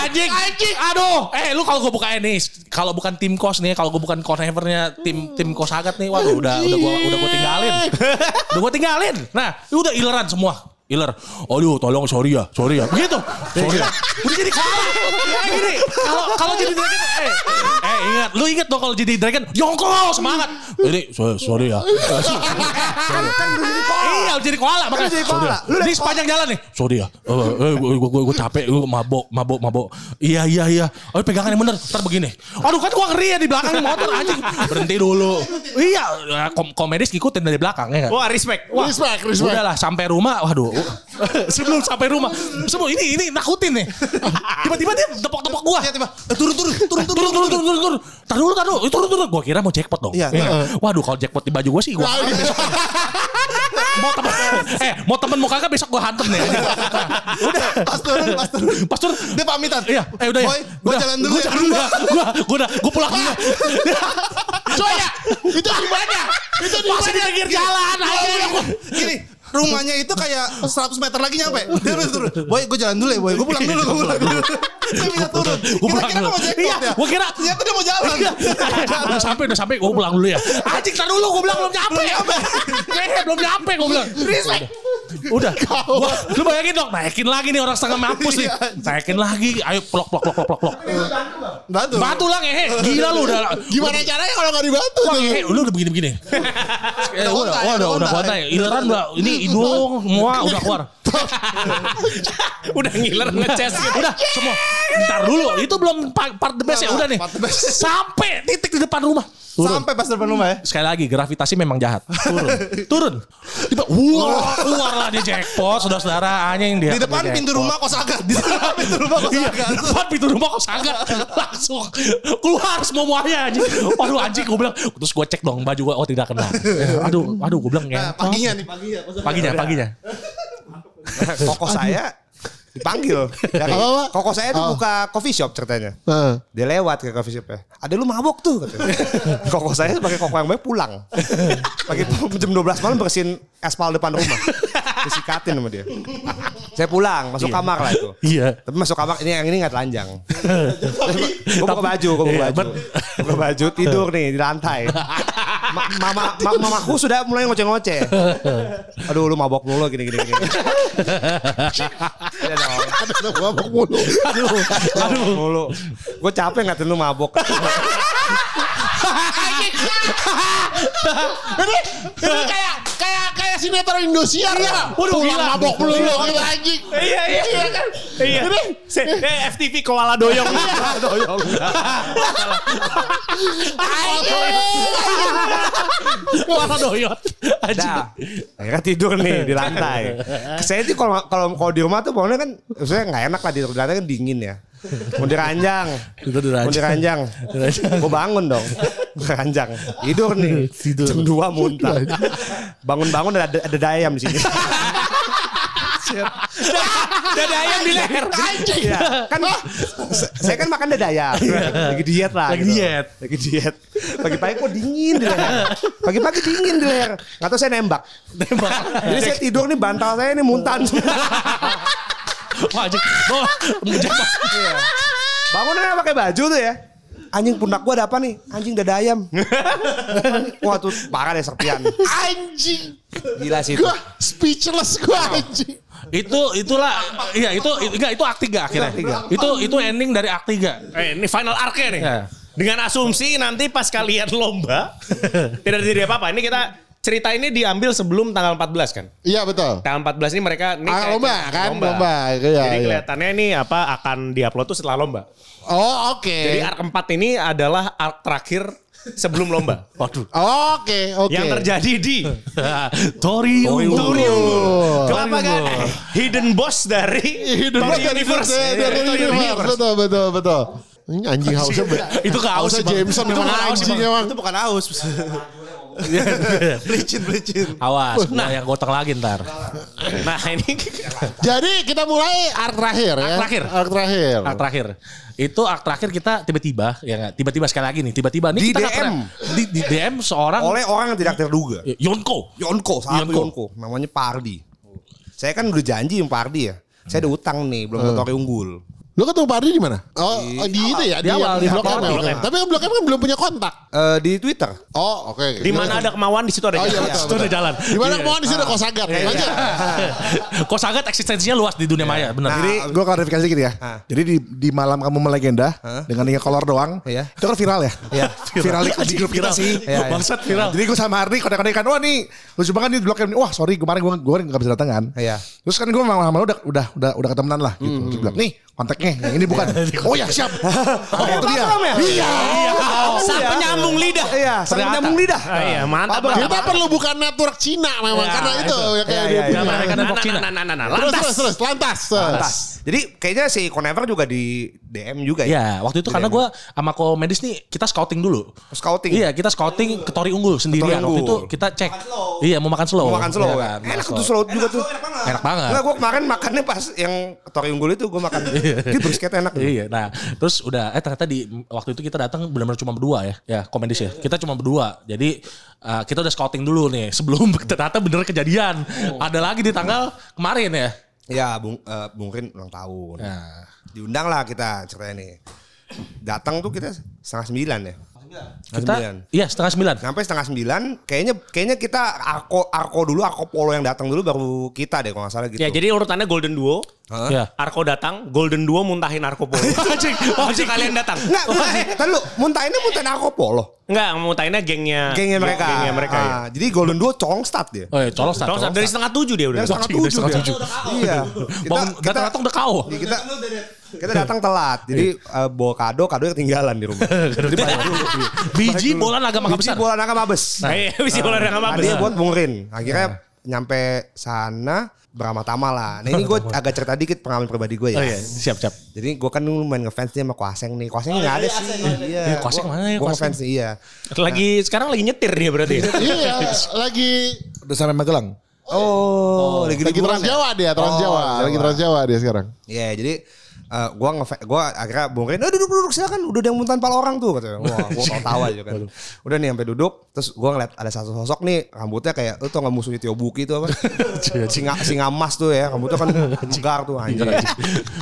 E: Anjing. Anjing. Aduh. Eh lu kalau gue buka ini, kalau bukan tim kos nih, kalau gue bukan conevernya tim tim kos agat nih, waduh udah udah gue udah gue tinggalin. udah gue tinggalin. Nah, udah ileran semua. Iler, aduh tolong sorry ya, sorry ya, begitu, sorry ya. Udah jadi kalah, kayak gini. Kalau kalau jadi eh, eh ingat, lu ingat dong kalau jadi dragon, yongko semangat. Jadi sorry, sorry ya.
D: Kan kan jadi koala.
E: Iya jadi koala makanya.
D: jadi koala.
E: ya. Di sepanjang jalan nih. Sorry ya. Eh, eh, gue gue gue capek, gue mabok, mabok, mabok. Iya iya iya. Oh pegangan yang bener. Ntar begini. Aduh kan gua ngeri ya di belakang motor anjing. Berhenti dulu. Iya, ya, kom komedis ngikutin dari belakang ya kan.
C: Wah respect.
E: Wah,
A: Respect, respect.
E: Udahlah sampai rumah, waduh. Sebelum sampai rumah, semua ini ini nakutin nih. Tiba-tiba dia tepok-tepok gua.
G: Tiba-tiba, eh, turun, turun, turun, turun,
E: turun, turun, turun, turun. Tar dulu, tar dulu. Eh, Turun, turun. Gua kira mau jackpot dong.
G: Iya,
E: Iya. Waduh, kalau jackpot di baju gua sih gua. mau temen, eh, mau temen mau kagak besok gua hantem nih. udah.
G: Pas turun, pas turun.
E: Pas turun.
G: Dia pamitan.
E: Iya, eh udah ya.
G: Gua jalan dulu
E: Gua
G: ya.
E: jalan dulu ya. Gua, gua udah, gua pulang dulu.
A: Itu di mana? Itu di
E: Masih di
A: mana?
E: pinggir jalan aja.
G: Gini, rumahnya itu kayak 100 meter lagi nyampe. Dia terus turun. Boy, gue jalan dulu ya, boy. Gue pulang dulu, gue pulang dulu. Dia bisa turun.
E: Gua pulang dulu.
G: mau jackpot
E: Iya,
G: ya?
E: gua kira
G: Ternyata dia mau jalan.
E: udah sampai udah sampai gue pulang dulu ya anjing tar dulu gue bilang belum nyampe Eh, belum nyampe gue bilang udah. Gua, lu bayangin dong naikin lagi nih orang setengah mampus nih. Naikin lagi ayo plok plok plok plok plok plok.
G: Batu.
E: batu lah ngehe. Gila lu udah.
A: Gimana caranya kalau nggak dibantu
E: Wah, ngehe, lu udah begini begini eh, udah
G: kontak,
E: udah
G: udah
E: udah
G: kontak.
E: ileran udah ini hidung semua udah keluar.
C: Udah ngiler ngeces gitu.
E: udah semua. Ntar dulu. Itu belum pa- part the best ya. Udah nih. sampai titik di depan rumah turun
G: Sampai pas depan rumah ya.
E: sekali lagi gravitasi memang jahat turun turun tiba wah keluar lah dia jackpot saudara-saudara anjing dia
G: Di depan pintu rumah kos agak. Di depan pintu rumah kos
E: Iya,
G: agak.
E: di depan pintu rumah kok sangat langsung keluar semua muanya anjing. Waduh anjing gue bilang terus gue cek dong baju gue oh tidak kena. Aduh aduh gue bilang
G: Nah,
E: ngentot.
G: paginya nih, paginya.
E: paginya paginya.
D: Koko saya dipanggil. Ya,
A: Apa?
D: Koko saya tuh buka coffee shop ceritanya.
A: Heeh.
D: Dia lewat ke coffee shopnya. Ada lu mabok tuh katanya. koko saya sebagai koko yang baik pulang. Pagi jam 12 malam bersihin aspal depan rumah. Disikatin sama dia. Saya pulang, masuk kamar lah itu.
E: Iya.
D: Tapi masuk kamar ini yang ini nggak telanjang. gue buka baju, gue buka
E: Iya,
D: baju. Buka baju tidur nih di lantai. Ma- mama, ma- mamaku sudah mulai ngoceh-ngoceh. Aduh lu mabok mulu gini gini gini. Iya dong.
A: Ada mabok mulu.
E: Aduh
D: Aduh mulu. Gue capek ngatain lu mabok.
A: Ini ini kayak kayak kayak sinetron Indosiar ya.
E: Waduh,
A: Pulang
E: gila.
A: mabok mulu gitu anjing.
C: Iya iya iya kan. Iya. Se- eh, FTV koala doyong.
A: Anjing.
C: Malah doyot. Anjing.
D: Dah. Akhirnya tidur nih di lantai. Saya sih kalau kalau kalau di rumah tuh pokoknya kan maksudnya nggak enak lah di di lantai kan dingin ya. Mau diranjang.
E: Itu diranjang.
D: Mau diranjang. Gue bangun dong. Ranjang. Tidur nih.
E: Tidur.
D: Jam 2 muntah. Bangun-bangun ada ada dayam di sini.
C: Dada ayam di leher.
D: Iya. Kan saya kan makan dada ayam. Lagi diet lah.
E: Lagi
D: gitu.
E: diet.
D: Lagi diet. Pagi-pagi kok dingin di leher. Pagi-pagi dingin di leher. Nggak tahu saya nembak. Nembak. Jadi saya tidur nih bantal saya ini muntan.
E: Wah. Oh, menjebak.
D: Bangun pakai baju tuh ya. Anjing pundak gua ada apa nih? Anjing dada ayam. Wah tuh parah deh serpian.
A: Anjing.
D: Gila sih itu.
A: Gua speechless gua anjing.
E: itu itulah iya itu enggak itu act 3 akhirnya. Itu itu ending dari act 3.
C: Eh, ini final arc-nya nih.
E: Ya.
C: Dengan asumsi nanti pas kalian lomba tidak terjadi apa-apa. Ini kita cerita ini diambil sebelum tanggal 14 kan.
A: Iya betul.
C: Tanggal 14 ini mereka ini
A: Ah, lomba kan? Lomba, iya,
C: Jadi
A: iya.
C: kelihatannya ini apa akan diupload tuh setelah lomba.
A: Oh oke.
C: Jadi arc 4 ini adalah arc terakhir sebelum lomba.
E: Waduh.
A: Oke oke.
C: Yang terjadi di
E: Tori Ungu.
C: Tori Ungu.
A: Oh.
C: Kenapa kan? Hidden boss dari Tony
A: dari
C: Universe.
A: dari universe.
C: Universe.
A: Betul betul betul. Ini anjing hausnya.
E: Itu ke haus.
A: Jameson
E: Itu bukan
A: anjing emang.
G: Itu bukan haus. Belicin, belicin.
E: Awas, nah yang gotong lagi ntar.
C: Nah ini
A: Jadi kita mulai art terakhir ya.
E: Art terakhir.
A: Art terakhir.
E: Akt terakhir. Itu akt terakhir kita tiba-tiba ya nggak? Tiba-tiba sekali lagi nih, tiba-tiba nih
D: Di
E: kita nggak
D: DM.
E: pernah- di, di DM seorang
D: Oleh orang yang tidak terduga.
E: Yonko.
D: Yonko, satu
E: Yonko.
D: Yonko. Namanya Pardi. Saya kan udah janji sama Pardi ya. Saya ada utang nih, belum ke Tori Unggul.
A: Lu ketemu Pardi di mana? Oh, di, itu ya,
E: di awal, di
A: Blok M. ya?
E: Blok M.
A: Tapi Blok M kan belum punya kontak.
D: Eh, di Twitter.
A: Oh, oke.
C: di mana ada kemauan di situ ada
A: Oh iya
C: jalan.
A: betul.
E: Udah
A: betul.
E: jalan.
A: Di mana mau di sini ada kosagat. Lanjut.
E: Kok sangat eksistensinya luas di dunia maya, benar.
D: Nah,
A: Jadi gue klarifikasi dikit ya.
D: Ah.
A: Jadi di, di malam kamu melegenda dengan tinggal kolor doang,
D: Iya.
A: itu kan viral ya.
D: Iya.
A: viral di, di grup kita sih.
D: Iya, iya.
E: Bangsat viral.
A: Jadi gue sama Ardi kontak-kontakan, wah nih lucu banget nih di blok M. Wah sorry kemarin gue gue gak bisa datang kan.
D: Iya.
A: Terus kan gue sama lu udah udah udah udah ketemenan lah gitu. Terus bilang, nih kontaknya yang ini bukan. oh ya siap. oh itu dia.
D: Ya?
A: Iya.
C: Sang penyambung lidah.
D: Iya, sama
E: Ternyata.
D: nyambung lidah.
C: Ah, iya, mantap.
A: Kita perlu buka network Cina memang
C: Ya,
A: karena itu ya kayak
D: Iya,
A: dia
D: iya,
A: punya.
E: iya.
C: Lantas.
A: terus terus lantas.
D: Lantas. Jadi kayaknya si Conever juga di DM juga ya.
E: Ya, waktu itu karena gue sama komedis nih kita scouting dulu.
D: Scouting.
E: Iya, kita scouting ke Tori Unggul sendirian.
D: Tori
E: Waktu itu kita cek. Iya, mau makan slow.
D: Mau makan slow
E: Iya
D: ya.
E: kan,
D: Enak
E: slow.
D: tuh slow juga tuh.
E: Enak banget.
D: Enggak, gue kemarin makannya pas yang Tori Unggul itu gue makan. Itu brisket enak.
E: Iya, nah terus udah eh ternyata di waktu itu kita datang benar-benar cuma berdua ya, ya komedis ya. Kita cuma berdua. Jadi uh, kita udah scouting dulu nih sebelum ternyata bener kejadian. Ada lagi di tanggal kemarin ya.
D: Ya, Bung eh, Bung Rin ulang tahun.
E: Nah.
D: Diundang lah kita ceritanya nih. Datang tuh kita setengah sembilan ya.
E: Kita iya setengah sembilan.
D: Sampai setengah sembilan, kayaknya kayaknya kita Arko Arko dulu, Arko Polo yang datang dulu baru kita deh kalau nggak salah gitu.
C: Ya jadi urutannya Golden Duo.
D: Hah?
E: Ya.
C: Arko datang, Golden Duo muntahin Arko Polo.
E: Anjing,
C: itu kalian datang.
D: Enggak, enggak, eh, lu muntahinnya muntahin Arko Polo.
C: Enggak, muntahinnya gengnya.
D: Gengnya mereka.
C: Gengnya mereka ya.
D: Ah, Jadi Golden Duo colong start dia.
E: Oh iya, colong start. Colong
C: dari
E: start.
C: setengah tujuh dia udah.
D: Yang setengah
E: Anjing,
D: tujuh.
E: setengah
D: dia.
E: tujuh.
D: Iya.
E: Bangun datang-datang udah kau.
D: Iya, kita kita datang telat. Jadi eh, bawa kado, kado ketinggalan di rumah. Jadi balik dulu.
E: Biji bola naga mangga
D: Biji
E: besar.
D: bola naga mabes.
C: Nah, iya, bisa bola dengan apa?
D: Tadinya buat Bung Rin. Akhirnya nyampe sana beramah-tama lah. Nah ini gue agak cerita dikit pengalaman pribadi gue ya.
E: Oh iya, siap siap.
D: Jadi gue kan dulu main ngefans nih sama Kwaseng nih. Kwaseng nggak ada sih. Iya.
E: Iya, Kwaseng mana ya,
D: Gue
E: Kwaseng?
D: ngefans nih, iya.
C: Lagi sekarang lagi nyetir dia berarti. ya?
A: Iya, lagi udah sampai Magelang.
D: Oh, lagi
A: Lagi
D: liburan
A: Trans
D: ya?
A: Jawa dia, Trans
D: Oh,
A: Jawa. Lagi Trans Jawa dia sekarang.
D: Iya, jadi eh gua ngefans, gua akhirnya Bung Rin, "Eh duduk duduk silakan, udah ada yang muntahan pala orang tuh," katanya. Wah, gua tawa aja kan. Udah nih sampai duduk, terus gua ngeliat ada satu sosok nih, rambutnya kayak lu tau gak musuhnya Tio Buki itu apa? singa singa emas tuh ya, rambutnya kan megar tuh anjing.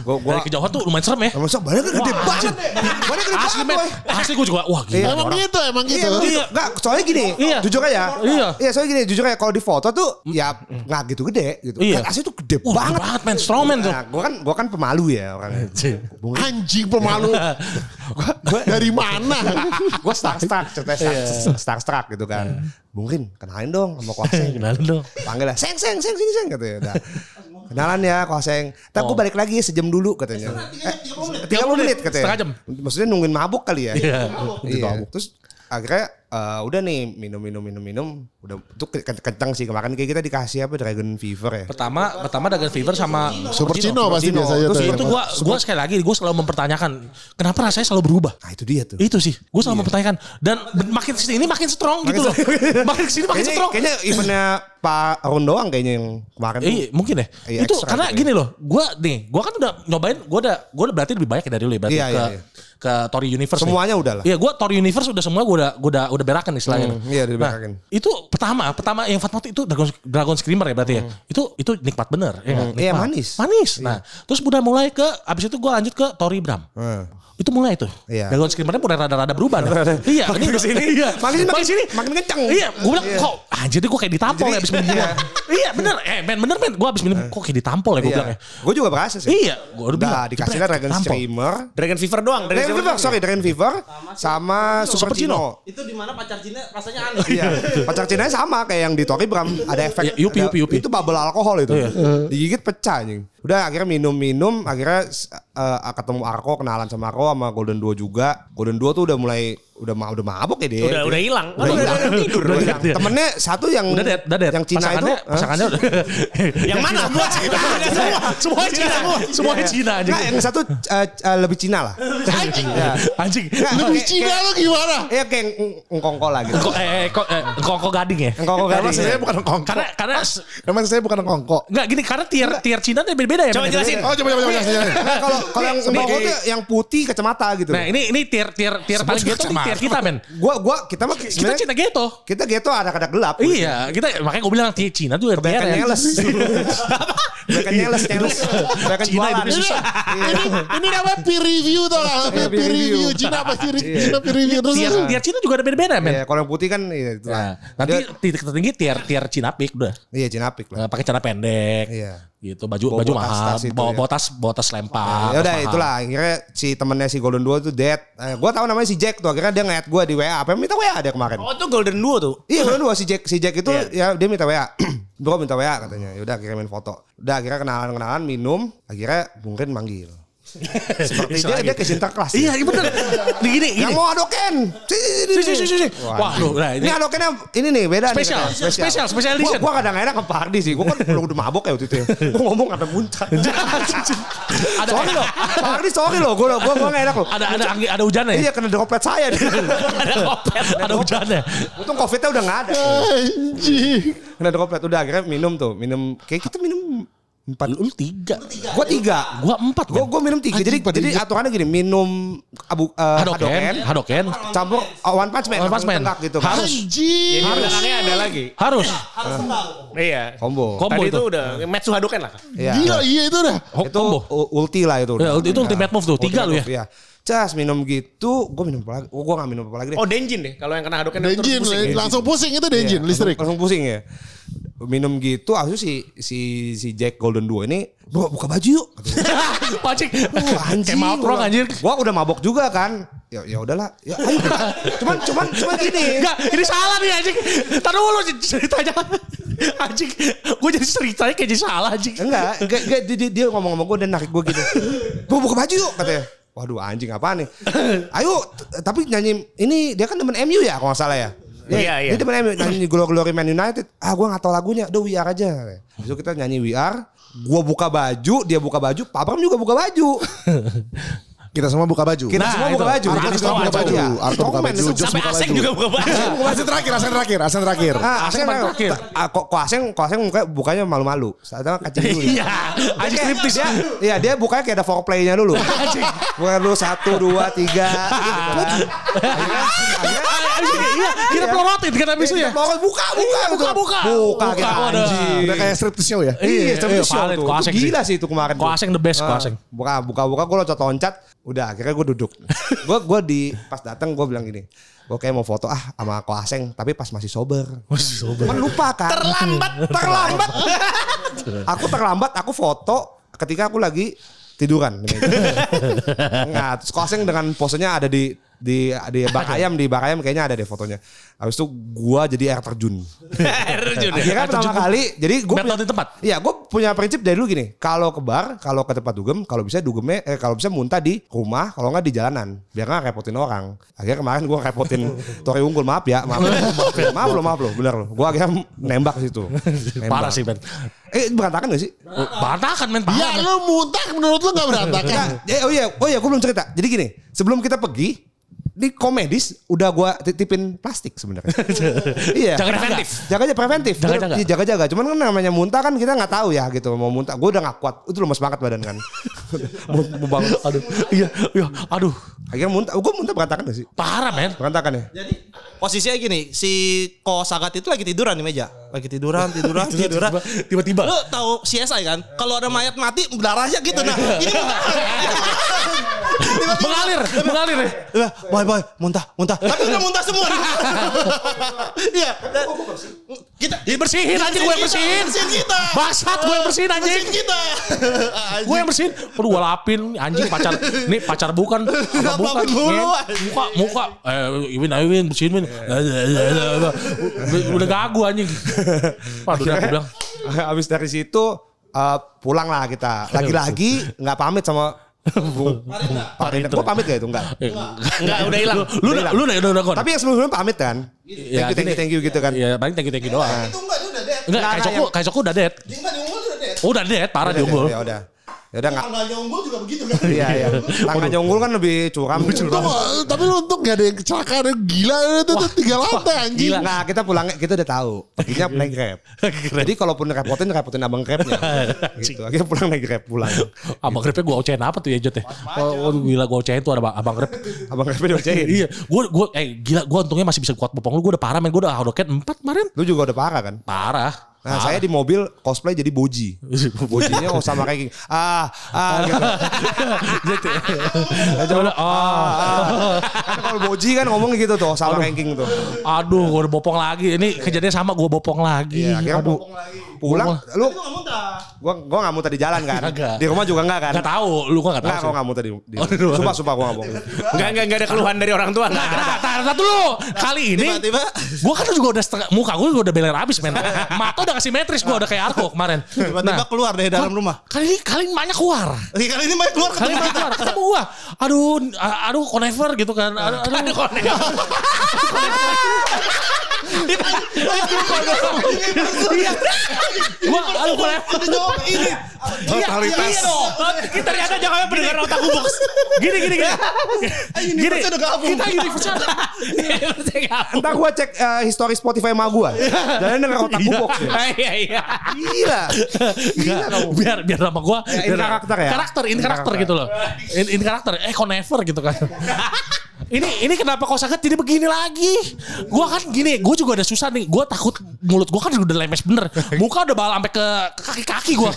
D: Gua gua
E: Dari kejauhan tuh lumayan serem ya.
D: Masa badannya gede banget. Badannya gede
E: Asli men.
D: banget.
E: Asli gue juga wah gila.
A: Emang gitu, emang
D: Iya,
A: gitu.
D: Nggak, soalnya gini,
E: Iya.
D: jujur aja.
E: Iya.
D: Iya, soalnya gini, jujur aja kalau di foto tuh ya nggak gitu gede gitu.
E: Iya.
D: Kan asli tuh gede banget.
E: banget men, strongman tuh.
D: Nah, gua kan gua kan pemalu ya orangnya. Bung
A: Anjing pemalu. Dari mana?
D: gue starstruck ceritanya star, starstruck gitu kan. Bung Rin kenalin dong sama Kwaseng
E: Kenalin dong.
D: panggil lah seng seng seng sini seng katanya Udah. kenalan ya Kwaseng tapi gue balik lagi sejam dulu katanya. Eh, 30 menit. katanya
E: Setengah jam.
D: maksudnya nungguin mabuk kali ya?
E: Iya.
D: iya. Terus akhirnya eh, udah nih minum minum minum minum udah itu ke- ke- kenceng sih kemarin kayak kita dikasih apa Dragon Fever ya.
E: Pertama pertama Dragon Fever sama
H: Super Cino pasti
D: Cino.
H: biasanya
D: Terus
H: tuh.
E: itu gua gua sekali lagi gua selalu mempertanyakan kenapa rasanya selalu berubah.
D: Nah itu dia tuh.
E: Itu sih, gue selalu mempertanyakan dan makin ke sini makin strong gitu loh. makin ke sini makin
D: Kayaknya,
E: strong.
D: kayaknya eventnya Pak Arun doang kayaknya yang kemarin.
E: Iya mungkin ya.
D: Iya,
E: itu karena
D: ya.
E: gini loh, gue nih, gue kan udah nyobain, gue udah, gue udah berarti lebih banyak ya dari lu ya, berarti
D: Iya,
E: ke
D: iya, iya.
E: Ke Tori Universe. nih.
D: Semuanya udah lah.
E: Iya, gue Tori Universe udah semua gue udah, gue udah, udah berakan istilahnya.
D: Hmm, iya, udah berakan.
E: Nah, itu pertama, pertama yang Fatmata itu Dragon, Dragon Screamer ya berarti ya. Itu itu nikmat bener, ya?
D: Hmm. Iya,
E: Nikmat.
D: manis.
E: Manis. Nah, terus udah mulai ke, abis itu gue lanjut ke Tori Bram.
D: Hmm.
E: Itu mulai tuh.
D: Iya.
E: Dragon Screamer-nya mulai rada-rada berubah. nah. iya, ini udah sini. Iya.
D: Makin-
E: makin sini.
D: makin kenceng.
E: Iya, gue bilang kok anjir gue kayak ditampol ya abis minum
D: Iya.
E: Iya, bener. Eh, men bener men. Gue abis minum kok kayak ditampol ya gue bilang ya.
D: Gue juga berasa sih.
E: Iya, gue udah bilang.
D: Udah dikasih Dragon
E: tampol.
D: Streamer.
C: Dragon Fever doang. Dragon,
D: Dragon Fever, sorry Dragon Fever sama Super
E: Super Cino.
G: Itu di mana pacar Cina rasanya aneh.
D: Iya, pacar Cina sama kayak yang di Tori Bram ada efek.
E: Iya, yupi,
D: ada-
E: yupi, yupi.
D: Itu bubble alkohol itu.
E: Iya.
D: Digigit pecah anjing. Udah akhirnya minum-minum, akhirnya eh, ketemu Arko, kenalan sama Arko sama Golden Duo juga. Golden Duo tuh udah mulai udah ma- udah mabuk ya dia.
C: Udah udah hilang.
D: Udah
C: Udah
D: hilang.
C: udah tidur.
D: Udah hilang. Temennya satu yang
E: Udah dead, udah dead.
D: yang Cina itu
E: pasangannya,
D: Hah?
E: pasangannya udah.
C: Yang mana? Semua Cina. Semua.
E: Semua Cina. Semuanya Cina.
D: Nah, yang satu eh, eh, lebih Cina lah.
H: Anjing.
D: Ya.
E: Anjing.
H: Lebih Cina lu gimana?
D: Iya kayak ng- ngkongko lah gitu.
E: Kok eh kok eh, kongko gading ya?
D: Ngkongko gading.
H: saya
D: ya.
H: bukan kongko.
E: Karena karena
H: Emang saya bukan kongko.
E: enggak gini karena tier tier Cina tuh beda-beda ya.
C: Coba jelasin.
H: Oh coba coba coba jelasin.
D: Kalau kalau yang ngkongko tuh yang putih kacamata gitu.
E: Nah, ini ini tier tier tier paling ghetto nih tier kita, men.
D: Gua gua kita mah
E: Kita Cina ghetto.
D: kita gitu ada kadang gelap.
E: Iya, kita makanya gue bilang Cina tuh tier
D: Kebanyakan
E: ya.
D: nyeles. Kebanyakan nyeles, nyeles. Kebanyakan
E: Cina itu susah.
H: ini ini namanya peer review tau gak? Peer,
D: peer
H: review. Cina apa peer Cina peer review terus.
E: Tier tier Cina juga ada beda-beda, men.
D: Iya, kalau yang putih kan iya itu
E: Nah,
D: lah.
E: nanti
D: Dia-
E: titik tertinggi tier tier Cina pik udah.
D: iya Cinapik lah.
E: Nah, pakai celana pendek.
D: Iya.
E: Gitu, baju
D: Bawa-
E: baju mahal,
D: itu
E: bawa
D: ya.
E: bawa tas bawa tas lempar.
D: ya udah itulah akhirnya si temennya si Golden Duo tuh dead. Eh, gua tahu namanya si Jack tuh akhirnya dia nge-add gua di WA. Apa minta WA dia kemarin.
C: Oh itu Golden Duo tuh.
D: Iya Golden Duo si Jack si Jack itu ya dia minta WA. Bro minta WA katanya. Ya udah kirimin foto. Udah akhirnya kenalan-kenalan minum, akhirnya mungkin manggil. Seperti dia dia ke Sinta kelas.
E: Iya, iya bener. Di gini, gini.
D: Yang mau adoken. Sini,
E: Si, si, si, si, si. Wah, lu, nah
D: Ini
E: ini
D: adokennya ini nih beda
E: Spesial,
D: nih. katanya.
E: spesial, spesial edition.
D: Gua, gua kadang enak ke Pak Hardi sih. Gua kan belum udah mabok ya waktu itu ya. Gua ngomong ada muncak.
E: ada
D: sorry loh. Pak Hardi sorry loh. Gua gua gua enak loh.
E: ada ada angin, ada hujannya.
D: Iya kena droplet saya
E: ada kopet, ada hujannya.
D: Untung covidnya udah gak ada.
H: Anjing.
D: Kena droplet udah akhirnya minum tuh. Minum kayak kita minum empat.
E: Lu tiga.
D: Gua tiga.
E: Gua empat.
D: Gua gua minum tiga. Jadi
H: Anjing,
D: jadi
H: tiga.
D: aturannya gini, minum abu uh,
E: Hadoken,
D: hadoken, campur uh, one punch man,
E: One Punch Man.
D: Gitu.
E: Harus.
H: Anjing.
C: Jadi belakangnya ada lagi.
E: Harus.
C: Iya.
D: Combo.
E: Combo
C: Tadi
E: itu.
C: itu udah Metsu Hadoken lah.
D: Iya.
H: Gila iya itu dah.
E: Ho-
D: itu
E: combo.
D: ulti lah itu.
E: Ya, itu ultimate move tuh. Tiga lu ya.
D: Iya. Cas minum gitu, gue minum apa lagi? Oh, gue gak minum apa lagi deh.
C: Oh Denjin deh. Kalau yang kena Hadoken
H: Denjin
C: pusing.
H: langsung pusing itu
D: Iya,
H: Denjin listrik.
D: Langsung, langsung pusing ya. Minum gitu, akhirnya si si si Jack Golden Duo ini, bro buka baju yuk.
E: Pancing.
D: Wah,
E: Kayak mautrong anjir.
D: Gua udah mabok juga kan. Ya ya udahlah. Ya ayo. cuman cuman cuman gini.
E: Enggak, ini salah nih anjing. Tadi dulu ceritanya. Anjing, gue jadi ceritanya kayak jadi salah anjing.
D: Enggak, enggak, enggak dia, dia, dia ngomong sama gue dan narik gue gitu. Bro buka baju yuk katanya. Waduh anjing apa nih? Ayo, tapi nyanyi ini dia kan temen MU ya kalau nggak salah ya. Dia,
C: Iya, iya.
D: Dia temen MU nyanyi Glory Glory Man United. Ah gue nggak tahu lagunya. Udah We Are aja. Besok kita nyanyi We Are. Gue buka baju, dia buka baju, Pak Bram juga buka baju.
H: Kita semua buka baju.
D: Kita
E: Nah,
D: semua
E: itu.
D: buka baju.
H: Arto
D: Kita
H: juga buka baju.
D: Iya.
H: Arto buka baju.
C: Sampai
H: buka
C: Aseng
H: baju.
C: juga buka baju.
H: Asen terakhir, asen terakhir, asen terakhir.
D: Ah,
E: Aseng
D: Aseng
E: terakhir.
D: ah, kok kok Aseng, kok Aseng muka bukanya malu-malu. Saatnya kacang dulu.
E: Iya, anjing
D: Dia-
E: striptis.
D: Dia, iya dia bukanya kayak ada foreplay-nya dulu. Bukan dulu satu, dua, tiga. gitu kan. Akhirnya
E: Iya, kita pelorotin habis itu ya.
D: Buka, buka, buka,
E: buka, buka.
D: Buka, kita anjing.
H: Udah kayak striptease show ya.
D: Iya,
E: iya,
D: show
E: valid.
D: tuh. Gila
E: sih.
D: itu kemarin.
E: Ko
D: tuh.
E: Aseng the best, Ko
D: Ah. Buka, buka, buka. Gue loncat-loncat. Udah, akhirnya gue duduk. Gue gue di pas datang gue bilang gini. Gue kayak mau foto ah sama Ko Aseng, tapi pas masih sober.
E: Masih sober.
D: Kan lupa kan. Terlambat. Terlambat. aku terlambat, aku foto ketika aku lagi tiduran. Nah, terus dengan posenya ada di di di bak ayam di bak ayam kayaknya ada deh fotonya. Habis itu gua jadi air terjun.
C: Terjun ya.
D: Akhirnya pertama kali jadi gue
E: Battle di tempat.
D: Iya, gue punya prinsip dari dulu gini. Kalau ke bar, kalau ke tempat dugem, kalau bisa dugemnya, eh, kalau bisa muntah di rumah, kalau nggak di jalanan, biar nggak repotin orang. Akhirnya kemarin gue repotin Tori Unggul, maaf ya, maaf, maaf, ya. maaf lo, maaf lo, bener lo. Gue akhirnya nembak situ. Nembak.
E: Parah sih, Ben.
D: Eh berantakan gak sih?
E: Berantakan, men.
H: Ya
E: Parah.
H: lu muntah menurut lu gak berantakan.
D: Nah, ya, oh iya, oh iya, gue belum cerita. Jadi gini, sebelum kita pergi, di komedis udah gua titipin plastik sebenarnya. iya.
E: Jangan
C: Preventif.
D: Jaga aja preventif.
E: Jaga-jaga.
D: Iya, Jaga-jaga. Cuman kan namanya muntah kan kita nggak tahu ya gitu. Mau muntah. Gue udah nggak kuat. Itu lemes banget badan kan. mau, bangun.
E: Aduh, iya, iya, aduh.
D: Akhirnya muntah. Gue muntah berantakan gak sih?
E: Parah, men.
D: Berantakan ya?
G: Jadi posisinya gini, si Ko Sagat itu lagi tiduran di meja. Lagi tiduran, tiduran, tiduran.
E: Tiba-tiba.
G: Lu tahu CSI kan? Kalau ada mayat mati darahnya gitu nah. Ini
E: Mengalir, mengalir ya.
G: Boy boy muntah muntah tapi udah muntah semua iya kita
E: Dibersihin anjing gue bersihin.
G: bersihin kita
E: Bangsat gue bersihin anjing.
G: bersihin kita
E: Gue yang bersihin. Aduh gue lapin anjing pacar. Nih pacar bukan. Apa bukan. Muka, muka. Eh, Iwin, Iwin bersihin Win. Udah- Udah gagu anjing. Waduh udah aku bilang.
D: Habis dari situ eh, pulang lah kita. Lagi-lagi nggak pamit sama Rinda. Gue pamit gak itu? Enggak.
C: Enggak, udah hilang.
E: Lu udah lu udah udah udah kon.
D: Tapi yang sebelum-sebelumnya pamit kan?
E: Ya,
D: Thank you, thank you, thank you gitu kan.
E: Iya, paling thank you thank you doang.
G: itu enggak dead
E: Enggak,
D: Nggak,
E: kayak kayak Coko udah dead.
G: diunggul udah dead
E: udah dead, parah di unggul.
D: Ya udah. Ya udah nggak.
G: tanggalnya unggul juga begitu kan
D: Iya iya. Tangannya unggul kan lebih curam.
H: Tunggu, tapi lu untung gak ada yang kecelakaan yang gila itu tuh tiga lantai anjing.
D: Nah kita pulang kita udah tahu. Perginya naik grab. Jadi kalaupun repotin repotin abang grabnya. gitu. Akhirnya pulang naik grab pulang.
E: Abang Grabnya gue ocehin apa tuh ya Jot ya? Oh, oh, gila gue ocehin tuh ada abang- abang Grab.
D: Abang grabnya diocehin.
E: iya, gue gue eh gila gue untungnya masih bisa kuat bopong lu. Gue udah parah men, gue udah hardcat 4 kemarin.
D: Lu juga udah parah kan?
E: Parah.
D: Nah saya di mobil cosplay jadi boji. Bojinya oh sama kayak. Ah, ah gitu.
E: Gitu.
D: Nah, coba, ah, ah. Kan kalau boji kan ngomong gitu tuh sama ranking tuh.
E: Aduh, gue udah bopong lagi. Ini kejadian sama gue bopong lagi.
D: Iya, akhirnya
E: Aduh.
D: bopong Pulang, lu gua gua nggak muntah di jalan kan. Di rumah juga enggak kan?
E: Gak tahu, lu kok gak tahu
D: Enggak,
E: sih.
D: gua nggak muntah di, di
E: Oh.
D: Sumpah, sumpah gua nggak bohong.
C: Enggak, enggak, enggak ada keluhan dari orang tua. Enggak ada.
E: Nah, tar, tar dulu. Kali ini
G: Tiba-tiba.
E: gue kan juga udah setengah muka gue udah beler abis men. Mata udah kasih metris gue udah kayak Arko kemarin.
G: tiba-tiba
E: Nah,
G: keluar dari dalam rumah
E: Kali ini kali ini banyak keluar.
G: Ih, kali ini main keluar
E: Kali ini
G: kita
E: keluar ketemu gua. Aduh, a- aduh Conever gitu kan. Aduh, aduh Conever. Iya. Gua aduh
G: jawab ini
E: Iya, iya dong.
C: Kita ternyata jangan pendengar otak box.
E: Gini gini gini. Gini.
G: universe udah gabung.
E: Kita universe
D: Entar gua cek eh, history Spotify ma gua. Dan denger otak box.
C: Iya, iya.
D: Gila.
E: Enggak, biar biar nama gua
D: Ya, in
E: biar-
D: karakter ya?
E: Karakter, in
D: In
E: karakter
D: karakter.
E: gitu loh. In, in karakter. Eh Conever gitu kan. ini ini kenapa kau sakit jadi begini lagi? Gua kan gini, gua juga udah susah nih. Gua takut mulut gua kan udah lemes bener. Muka udah bal sampai ke kaki-kaki gua.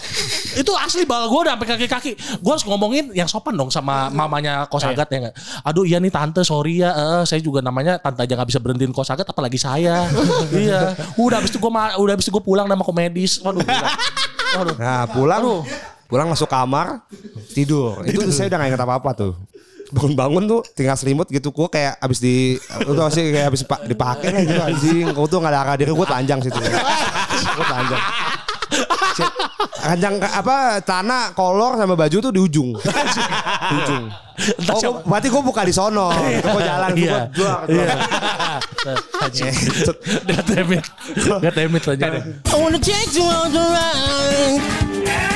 E: Itu asli bal gua udah sampai kaki-kaki. Gua harus ngomongin yang sopan dong sama mamanya Kosagat ya enggak. Aduh iya nih tante sorry ya. Eh, saya juga namanya tante aja nggak bisa berhentiin Kosagat apalagi saya. iya. Udah habis itu gua udah habis itu gua pulang sama komedis. Waduh. Waduh.
D: Nah pulang, pulang masuk kamar, tidur. Itu saya udah gak ingat apa-apa tuh. Bangun-bangun tuh tinggal selimut gitu. Gue kayak abis di, tau sih kayak abis pa- dipakai lah gitu anjing. Gue tuh gak ada akal diri, gue telanjang situ. Gue telanjang. Shit. Ranjang apa tanah kolor sama baju tuh di ujung. di ujung. Oh, gua- berarti gue buka di sono. Itu gue jalan, gue
E: Iya.
D: jual.
E: Iya. Anjing. God damn it. God damn it aja.
B: I wanna on the ride.